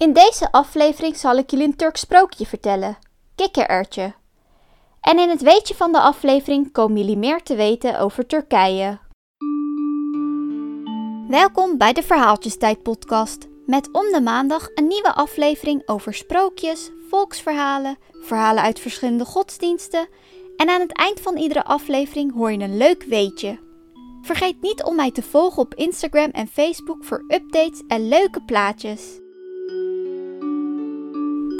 In deze aflevering zal ik jullie een Turks sprookje vertellen: Kikkererwtje. En in het weetje van de aflevering komen jullie meer te weten over Turkije. Welkom bij de Verhaaltjestijd podcast. Met om de maandag een nieuwe aflevering over sprookjes, volksverhalen, verhalen uit verschillende godsdiensten. En aan het eind van iedere aflevering hoor je een leuk weetje. Vergeet niet om mij te volgen op Instagram en Facebook voor updates en leuke plaatjes.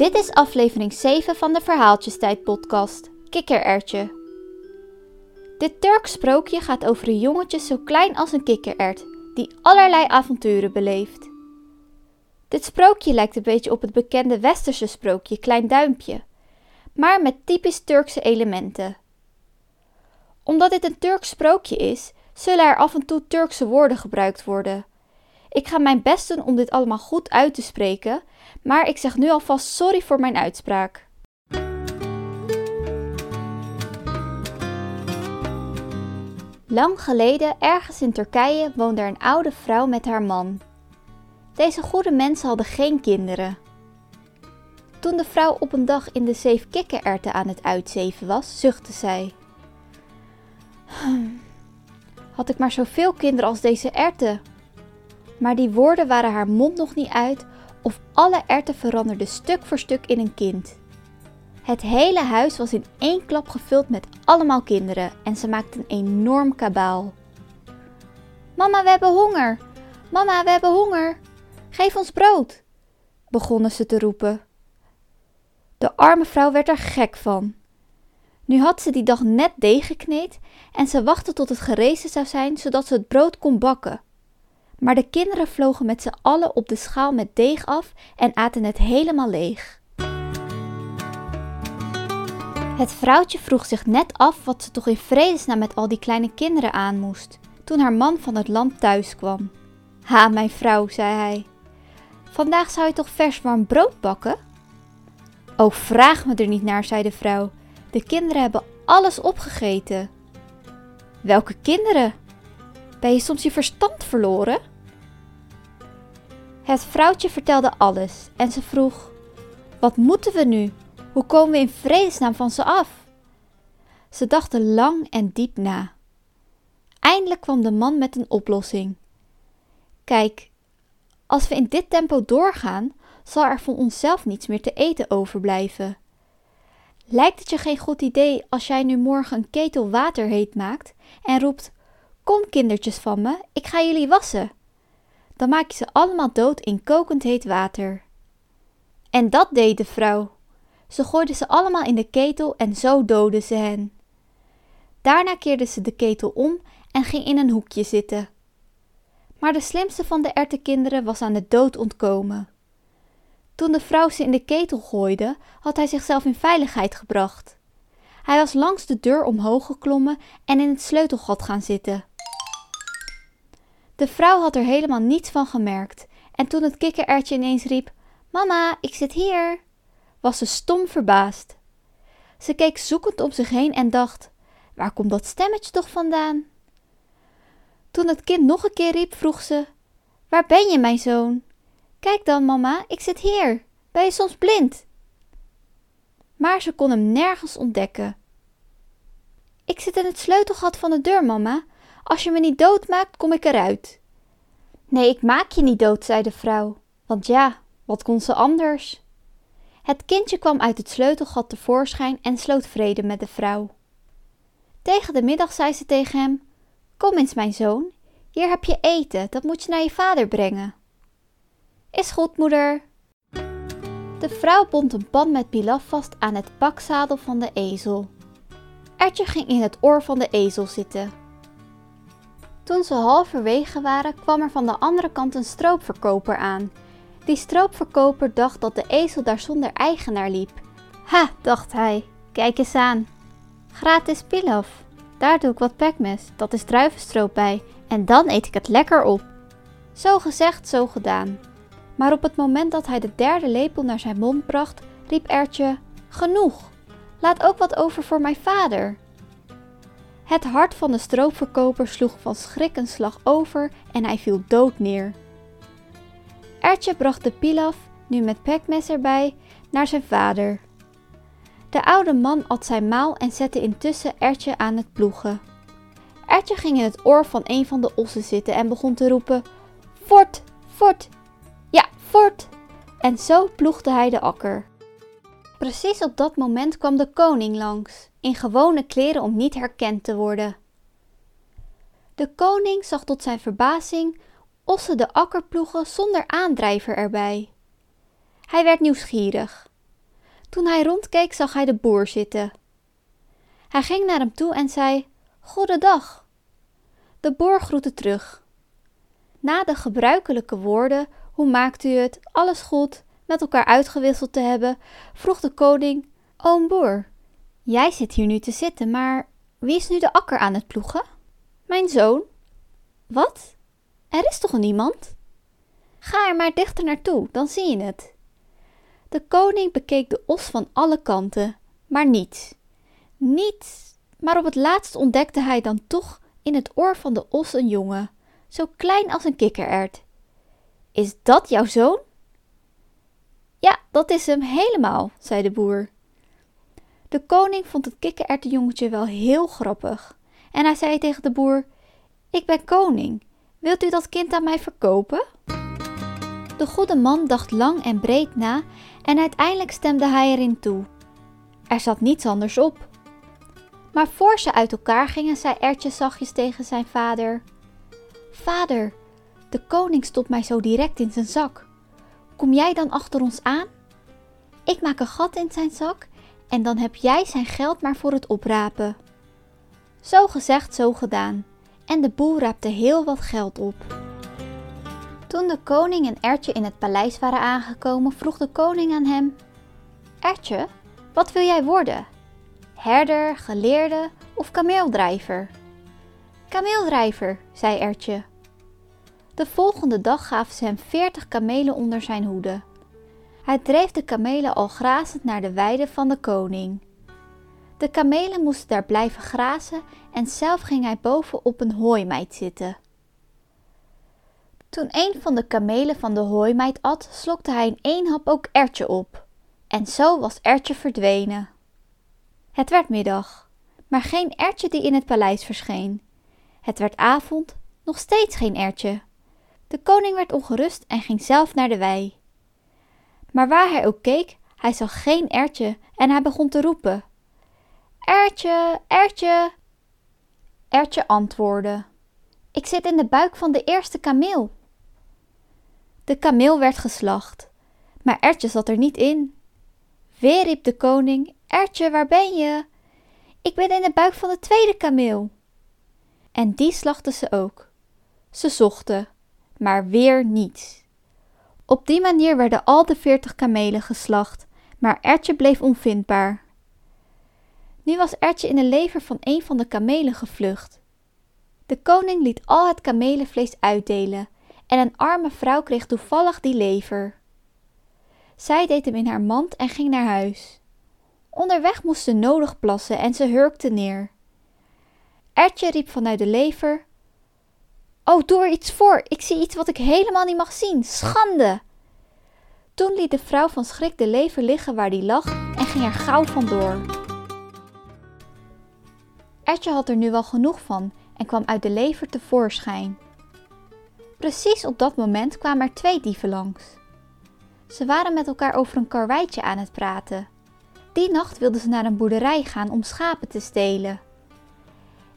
Dit is aflevering 7 van de Verhaaltjestijd podcast, Kikkererwtje. Dit Turks sprookje gaat over een jongetje zo klein als een kikkerert, die allerlei avonturen beleeft. Dit sprookje lijkt een beetje op het bekende westerse sprookje Klein Duimpje, maar met typisch Turkse elementen. Omdat dit een Turks sprookje is, zullen er af en toe Turkse woorden gebruikt worden. Ik ga mijn best doen om dit allemaal goed uit te spreken, maar ik zeg nu alvast sorry voor mijn uitspraak. Lang geleden, ergens in Turkije, woonde er een oude vrouw met haar man. Deze goede mensen hadden geen kinderen. Toen de vrouw op een dag in de zeef kikkererwten aan het uitzeven was, zuchtte zij. Had ik maar zoveel kinderen als deze erwten. Maar die woorden waren haar mond nog niet uit of alle erwten veranderden stuk voor stuk in een kind. Het hele huis was in één klap gevuld met allemaal kinderen en ze maakten een enorm kabaal. Mama, we hebben honger! Mama, we hebben honger! Geef ons brood! begonnen ze te roepen. De arme vrouw werd er gek van. Nu had ze die dag net deeg gekneed en ze wachtte tot het gerezen zou zijn zodat ze het brood kon bakken. Maar de kinderen vlogen met z'n allen op de schaal met deeg af en aten het helemaal leeg. Het vrouwtje vroeg zich net af wat ze toch in vredesnaam met al die kleine kinderen aan moest, toen haar man van het land thuis kwam. Ha, mijn vrouw, zei hij. Vandaag zou je toch vers warm brood bakken? Oh, vraag me er niet naar, zei de vrouw. De kinderen hebben alles opgegeten. Welke kinderen? Ben je soms je verstand verloren? Het vrouwtje vertelde alles en ze vroeg: Wat moeten we nu? Hoe komen we in vredesnaam van ze af? Ze dachten lang en diep na. Eindelijk kwam de man met een oplossing. Kijk, als we in dit tempo doorgaan, zal er voor onszelf niets meer te eten overblijven. Lijkt het je geen goed idee als jij nu morgen een ketel water heet maakt en roept: Kom, kindertjes van me, ik ga jullie wassen? Dan maak je ze allemaal dood in kokend heet water. En dat deed de vrouw. Ze gooide ze allemaal in de ketel en zo doodde ze hen. Daarna keerde ze de ketel om en ging in een hoekje zitten. Maar de slimste van de ertenkinderen was aan de dood ontkomen. Toen de vrouw ze in de ketel gooide, had hij zichzelf in veiligheid gebracht. Hij was langs de deur omhoog geklommen en in het sleutelgat gaan zitten. De vrouw had er helemaal niets van gemerkt en toen het kikkererwtje ineens riep: Mama, ik zit hier, was ze stom verbaasd. Ze keek zoekend om zich heen en dacht: Waar komt dat stemmetje toch vandaan? Toen het kind nog een keer riep, vroeg ze: Waar ben je, mijn zoon? Kijk dan, mama, ik zit hier. Ben je soms blind? Maar ze kon hem nergens ontdekken. Ik zit in het sleutelgat van de deur, mama. Als je me niet doodmaakt, kom ik eruit. Nee, ik maak je niet dood, zei de vrouw. Want ja, wat kon ze anders? Het kindje kwam uit het sleutelgat tevoorschijn en sloot vrede met de vrouw. Tegen de middag zei ze tegen hem: Kom eens, mijn zoon, hier heb je eten, dat moet je naar je vader brengen. Is goed, moeder. De vrouw bond een pan met pilaf vast aan het pakzadel van de ezel. Ertje ging in het oor van de ezel zitten. Toen ze halverwege waren, kwam er van de andere kant een stroopverkoper aan. Die stroopverkoper dacht dat de ezel daar zonder eigenaar liep. Ha, dacht hij, kijk eens aan. Gratis pilaf. Daar doe ik wat pekmes, dat is druivenstroop bij, en dan eet ik het lekker op. Zo gezegd, zo gedaan. Maar op het moment dat hij de derde lepel naar zijn mond bracht, riep Ertje: Genoeg! Laat ook wat over voor mijn vader. Het hart van de stroopverkoper sloeg van schrik een slag over en hij viel dood neer. Ertje bracht de pilaf nu met pekmes erbij, naar zijn vader. De oude man at zijn maal en zette intussen Ertje aan het ploegen. Ertje ging in het oor van een van de ossen zitten en begon te roepen: Fort, fort, ja, fort! En zo ploegde hij de akker. Precies op dat moment kwam de koning langs, in gewone kleren om niet herkend te worden. De koning zag tot zijn verbazing ossen de akker ploegen zonder aandrijver erbij. Hij werd nieuwsgierig. Toen hij rondkeek, zag hij de boer zitten. Hij ging naar hem toe en zei: Goedendag. De boer groette terug. Na de gebruikelijke woorden: Hoe maakt u het? Alles goed? met elkaar uitgewisseld te hebben, vroeg de koning: Oom boer, jij zit hier nu te zitten, maar wie is nu de akker aan het ploegen? Mijn zoon. Wat? Er is toch niemand? Ga er maar dichter naartoe, dan zie je het. De koning bekeek de os van alle kanten, maar niets. Niets. Maar op het laatst ontdekte hij dan toch in het oor van de os een jongen, zo klein als een kikkerert. Is dat jouw zoon? Ja, dat is hem helemaal, zei de boer. De koning vond het kikkererwtenjongetje wel heel grappig en hij zei tegen de boer: Ik ben koning, wilt u dat kind aan mij verkopen? De goede man dacht lang en breed na en uiteindelijk stemde hij erin toe. Er zat niets anders op. Maar voor ze uit elkaar gingen, zei Ertje zachtjes tegen zijn vader: Vader, de koning stopt mij zo direct in zijn zak. Kom jij dan achter ons aan? Ik maak een gat in zijn zak en dan heb jij zijn geld maar voor het oprapen. Zo gezegd, zo gedaan. En de boer raapte heel wat geld op. Toen de koning en Ertje in het paleis waren aangekomen, vroeg de koning aan hem: Ertje, wat wil jij worden? Herder, geleerde of kameeldrijver? Kameeldrijver, zei Ertje. De volgende dag gaven ze hem veertig kamelen onder zijn hoede. Hij dreef de kamelen al grazend naar de weide van de koning. De kamelen moesten daar blijven grazen en zelf ging hij boven op een hooimeid zitten. Toen een van de kamelen van de hooimeid at, slokte hij in één hap ook Ertje op. En zo was Ertje verdwenen. Het werd middag, maar geen Ertje die in het paleis verscheen. Het werd avond, nog steeds geen Ertje. De koning werd ongerust en ging zelf naar de wei. Maar waar hij ook keek, hij zag geen ertje en hij begon te roepen: Ertje, ertje. Ertje antwoordde: Ik zit in de buik van de eerste kameel. De kameel werd geslacht, maar Ertje zat er niet in. Weer riep de koning: Ertje, waar ben je? Ik ben in de buik van de tweede kameel. En die slachten ze ook. Ze zochten, maar weer niets. Op die manier werden al de veertig kamelen geslacht, maar Ertje bleef onvindbaar. Nu was Ertje in de lever van een van de kamelen gevlucht. De koning liet al het kamelenvlees uitdelen en een arme vrouw kreeg toevallig die lever. Zij deed hem in haar mand en ging naar huis. Onderweg moest ze nodig plassen en ze hurkte neer. Ertje riep vanuit de lever: Oh, doe er iets voor. Ik zie iets wat ik helemaal niet mag zien. Schande! Toen liet de vrouw van schrik de lever liggen waar die lag en ging er gauw vandoor. Ertje had er nu wel genoeg van en kwam uit de lever tevoorschijn. Precies op dat moment kwamen er twee dieven langs. Ze waren met elkaar over een karweitje aan het praten. Die nacht wilden ze naar een boerderij gaan om schapen te stelen.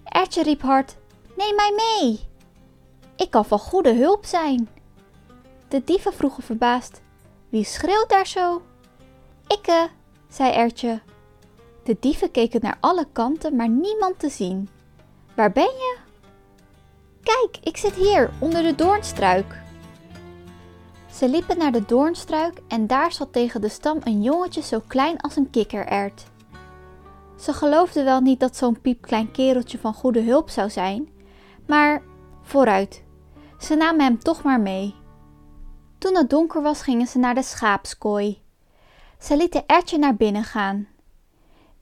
Ertje riep hard: Neem mij mee! Ik kan van goede hulp zijn. De dieven vroegen verbaasd: Wie schreeuwt daar zo? Ikke, zei Ertje. De dieven keken naar alle kanten, maar niemand te zien. Waar ben je? Kijk, ik zit hier onder de doornstruik. Ze liepen naar de doornstruik en daar zat tegen de stam een jongetje zo klein als een kikkerert. Ze geloofden wel niet dat zo'n piepklein kereltje van goede hulp zou zijn, maar vooruit, ze namen hem toch maar mee. Toen het donker was, gingen ze naar de schaapskooi. Ze lieten Ertje naar binnen gaan.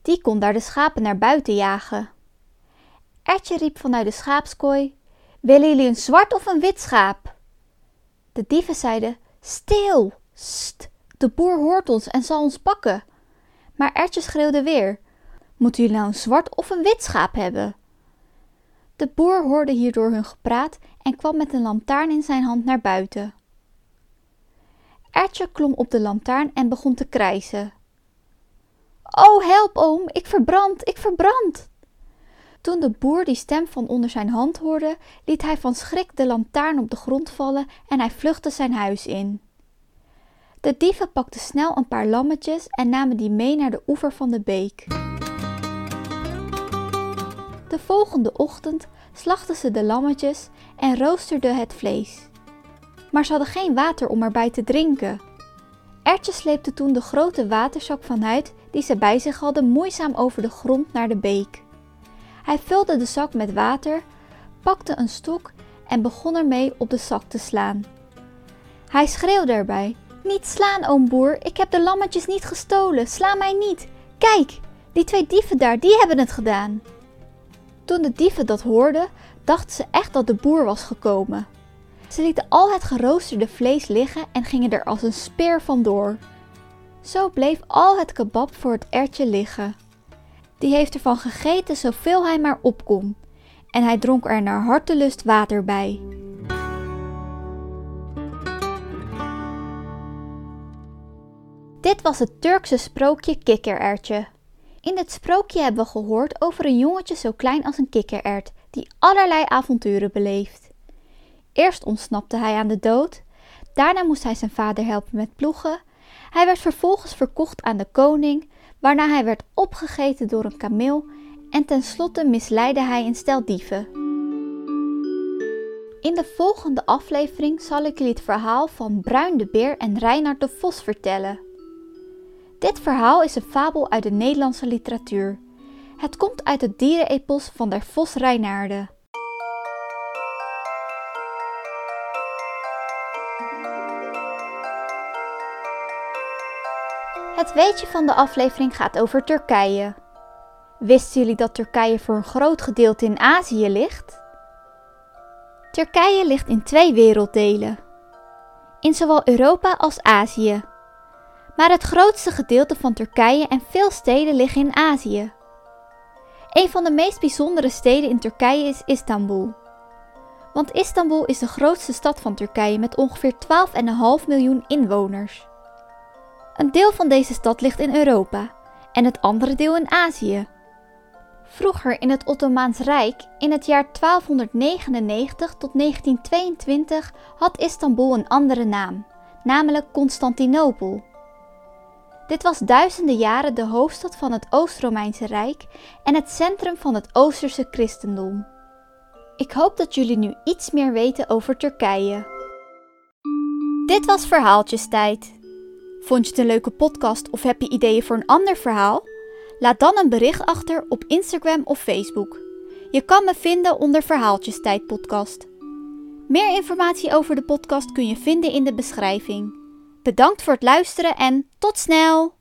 Die kon daar de schapen naar buiten jagen. Ertje riep vanuit de schaapskooi: Willen jullie een zwart of een wit schaap? De dieven zeiden: Stil, st, de boer hoort ons en zal ons pakken. Maar Ertje schreeuwde weer: Moeten jullie nou een zwart of een wit schaap hebben? De boer hoorde hierdoor hun gepraat en kwam met een lantaarn in zijn hand naar buiten. Ertje klom op de lantaarn en begon te krijsen. O, help, oom, ik verbrand, ik verbrand! Toen de boer die stem van onder zijn hand hoorde, liet hij van schrik de lantaarn op de grond vallen en hij vluchtte zijn huis in. De dieven pakten snel een paar lammetjes en namen die mee naar de oever van de beek. De volgende ochtend slachten ze de lammetjes en roosterden het vlees. Maar ze hadden geen water om erbij te drinken. Ertje sleepte toen de grote waterzak vanuit die ze bij zich hadden moeizaam over de grond naar de beek. Hij vulde de zak met water, pakte een stok en begon ermee op de zak te slaan. Hij schreeuwde erbij: Niet slaan, oom boer, ik heb de lammetjes niet gestolen, sla mij niet. Kijk, die twee dieven daar, die hebben het gedaan. Toen de dieven dat hoorden, dachten ze echt dat de boer was gekomen. Ze lieten al het geroosterde vlees liggen en gingen er als een speer vandoor. Zo bleef al het kebab voor het ertje liggen. Die heeft ervan gegeten zoveel hij maar op kon. En hij dronk er naar hartelust water bij. Dit was het Turkse sprookje Kikkerertje. In dit sprookje hebben we gehoord over een jongetje zo klein als een kikkerert, die allerlei avonturen beleeft. Eerst ontsnapte hij aan de dood, daarna moest hij zijn vader helpen met ploegen. Hij werd vervolgens verkocht aan de koning, waarna hij werd opgegeten door een kameel en tenslotte misleidde hij een stel dieven. In de volgende aflevering zal ik jullie het verhaal van Bruin de Beer en Reinhard de Vos vertellen. Dit verhaal is een fabel uit de Nederlandse literatuur. Het komt uit het dierenepos van der Vos Reinaarde. Het weetje van de aflevering gaat over Turkije. Wisten jullie dat Turkije voor een groot gedeelte in Azië ligt? Turkije ligt in twee werelddelen. In zowel Europa als Azië. Maar het grootste gedeelte van Turkije en veel steden liggen in Azië. Een van de meest bijzondere steden in Turkije is Istanbul. Want Istanbul is de grootste stad van Turkije met ongeveer 12,5 miljoen inwoners. Een deel van deze stad ligt in Europa en het andere deel in Azië. Vroeger in het Ottomaans Rijk, in het jaar 1299 tot 1922, had Istanbul een andere naam, namelijk Constantinopel. Dit was duizenden jaren de hoofdstad van het Oost-Romeinse Rijk en het centrum van het Oosterse christendom. Ik hoop dat jullie nu iets meer weten over Turkije. Dit was Verhaaltjestijd. Vond je het een leuke podcast of heb je ideeën voor een ander verhaal? Laat dan een bericht achter op Instagram of Facebook. Je kan me vinden onder Verhaaltjestijd podcast. Meer informatie over de podcast kun je vinden in de beschrijving. Bedankt voor het luisteren en tot snel!